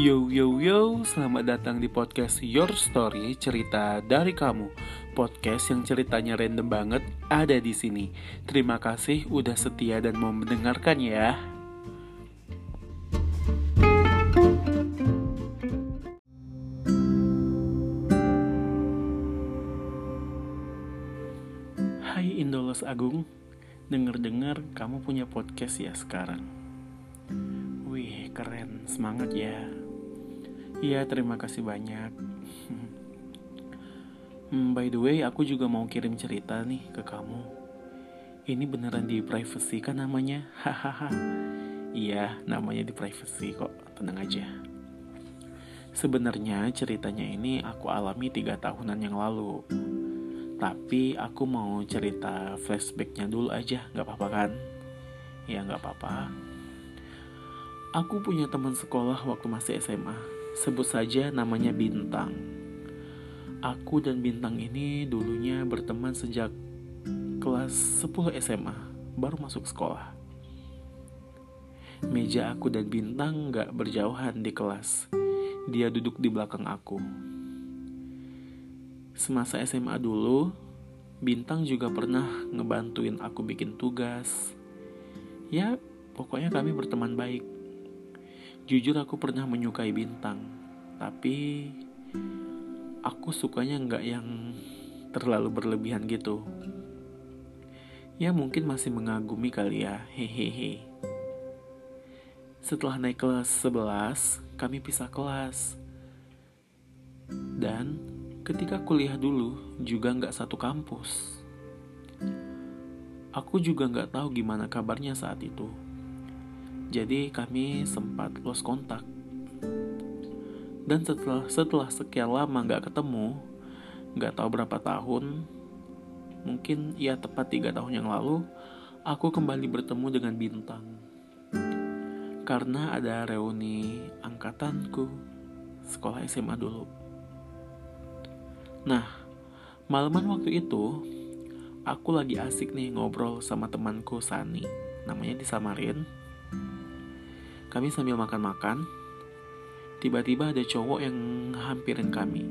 Yo yo yo, selamat datang di podcast Your Story, cerita dari kamu. Podcast yang ceritanya random banget ada di sini. Terima kasih udah setia dan mau mendengarkan ya. Hai Indolos Agung, denger-dengar kamu punya podcast ya sekarang. Wih, keren, semangat ya. Iya, terima kasih banyak. Hmm, by the way, aku juga mau kirim cerita nih ke kamu. Ini beneran di privacy kan namanya? Hahaha. iya, namanya di privacy kok. Tenang aja. Sebenarnya ceritanya ini aku alami tiga tahunan yang lalu. Tapi aku mau cerita flashbacknya dulu aja, nggak apa-apa kan? Ya nggak apa-apa. Aku punya teman sekolah waktu masih SMA Sebut saja namanya Bintang. Aku dan Bintang ini dulunya berteman sejak kelas 10 SMA, baru masuk sekolah. Meja aku dan Bintang gak berjauhan di kelas. Dia duduk di belakang aku. Semasa SMA dulu, Bintang juga pernah ngebantuin aku bikin tugas. Ya, pokoknya kami berteman baik. Jujur aku pernah menyukai bintang, tapi aku sukanya nggak yang terlalu berlebihan gitu. Ya mungkin masih mengagumi kali ya, hehehe. Setelah naik kelas 11, kami pisah kelas. Dan ketika kuliah dulu juga nggak satu kampus. Aku juga nggak tahu gimana kabarnya saat itu jadi kami sempat lost kontak. Dan setelah setelah sekian lama nggak ketemu, nggak tahu berapa tahun, mungkin ya tepat tiga tahun yang lalu, aku kembali bertemu dengan bintang. Karena ada reuni angkatanku sekolah SMA dulu. Nah, malaman waktu itu, aku lagi asik nih ngobrol sama temanku Sani, namanya disamarin kami sambil makan-makan, tiba-tiba ada cowok yang hampirin kami.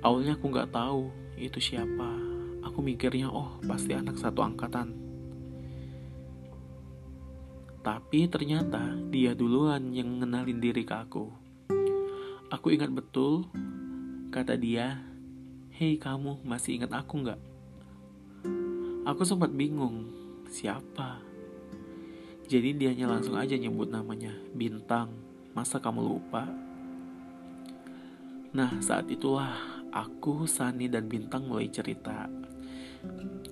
Awalnya aku nggak tahu itu siapa. Aku mikirnya, oh pasti anak satu angkatan. Tapi ternyata dia duluan yang ngenalin diri ke aku. Aku ingat betul, kata dia, Hei kamu, masih ingat aku nggak? Aku sempat bingung, siapa? Jadi dianya langsung aja nyebut namanya Bintang. Masa kamu lupa? Nah, saat itulah aku, Sani, dan Bintang mulai cerita.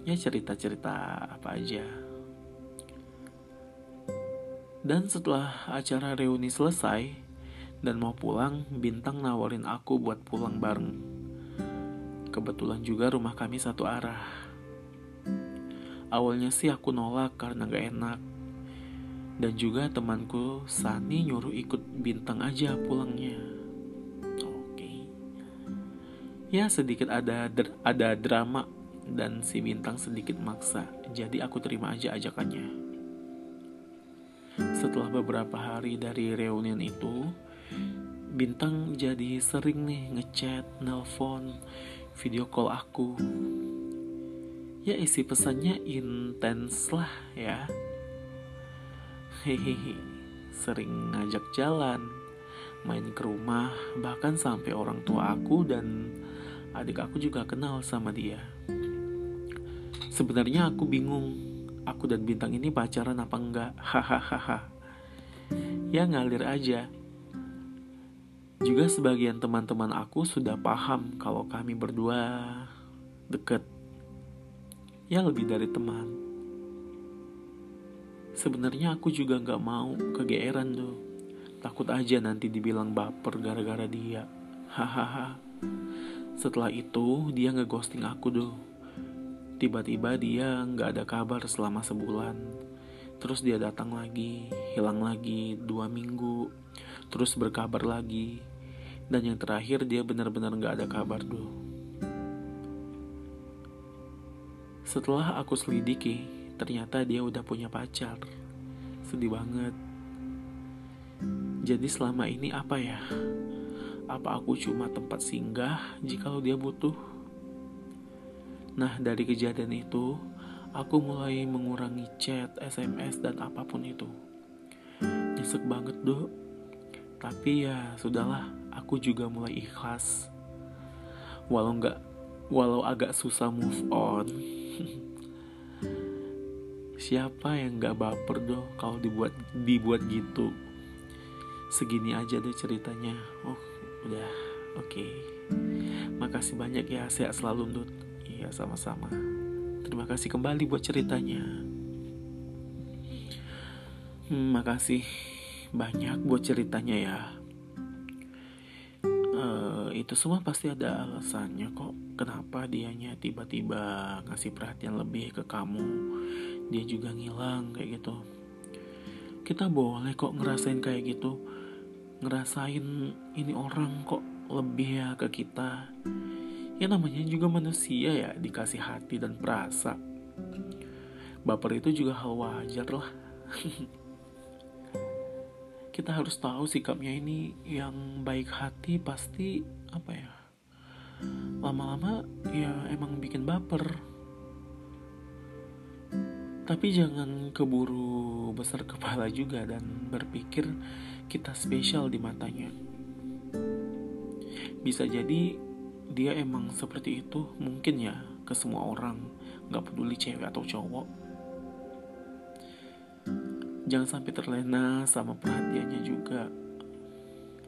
Ya cerita-cerita apa aja. Dan setelah acara reuni selesai dan mau pulang, Bintang nawarin aku buat pulang bareng. Kebetulan juga rumah kami satu arah. Awalnya sih aku nolak karena gak enak dan juga temanku Sani nyuruh ikut bintang aja pulangnya. Oke. Ya sedikit ada ada drama dan si bintang sedikit maksa. Jadi aku terima aja ajakannya. Setelah beberapa hari dari reunian itu, Bintang jadi sering nih ngechat, nelpon, video call aku. Ya isi pesannya intens lah ya hehehe sering ngajak jalan main ke rumah bahkan sampai orang tua aku dan adik aku juga kenal sama dia. Sebenarnya aku bingung aku dan bintang ini pacaran apa enggak? Hahaha. Ya ngalir aja. Juga sebagian teman-teman aku sudah paham kalau kami berdua deket. Ya lebih dari teman Sebenarnya aku juga gak mau kegeeran tuh. Takut aja nanti dibilang baper gara-gara dia. Hahaha. Setelah itu dia ngeghosting aku tuh. Tiba-tiba dia gak ada kabar selama sebulan. Terus dia datang lagi, hilang lagi dua minggu, terus berkabar lagi. Dan yang terakhir dia benar-benar gak ada kabar tuh. Setelah aku selidiki, ternyata dia udah punya pacar sedih banget Jadi selama ini apa ya? Apa aku cuma tempat singgah jikalau dia butuh? Nah, dari kejadian itu, aku mulai mengurangi chat, SMS, dan apa pun itu. Nyesek banget, dok. Tapi ya, sudahlah, aku juga mulai ikhlas. Walau nggak, walau agak susah move on. Siapa yang nggak baper doh kalau dibuat dibuat gitu? segini aja deh ceritanya. Oh udah. Oke. Okay. makasih banyak ya sehat selalu Dut. Iya sama-sama. Terima kasih kembali buat ceritanya. Hmm, makasih banyak buat ceritanya ya. Uh, itu semua pasti ada alasannya kok. Kenapa dianya tiba-tiba ngasih perhatian lebih ke kamu dia juga ngilang kayak gitu. Kita boleh kok ngerasain kayak gitu. Ngerasain ini orang kok lebih ya ke kita. Ya namanya juga manusia ya dikasih hati dan perasa. Baper itu juga hal wajar lah. Kita harus tahu sikapnya ini yang baik hati pasti apa ya lama-lama ya emang bikin baper tapi jangan keburu besar kepala juga dan berpikir kita spesial di matanya. Bisa jadi dia emang seperti itu mungkin ya ke semua orang, gak peduli cewek atau cowok. Jangan sampai terlena sama perhatiannya juga.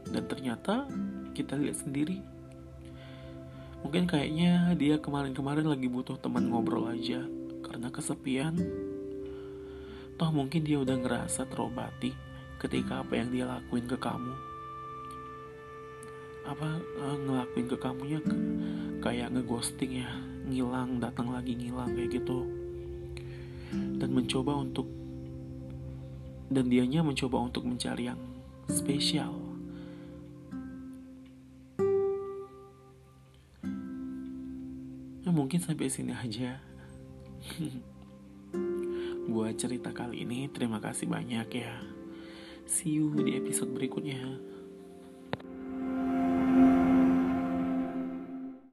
Dan ternyata kita lihat sendiri. Mungkin kayaknya dia kemarin-kemarin lagi butuh teman ngobrol aja karena kesepian. Mungkin dia udah ngerasa terobati ketika apa yang dia lakuin ke kamu? Apa uh, ngelakuin ke kamunya kayak ngeghosting ya ngilang datang lagi ngilang kayak gitu. Dan mencoba untuk dan dianya mencoba untuk mencari yang spesial. Ya mungkin sampai sini aja buat cerita kali ini terima kasih banyak ya See you di episode berikutnya.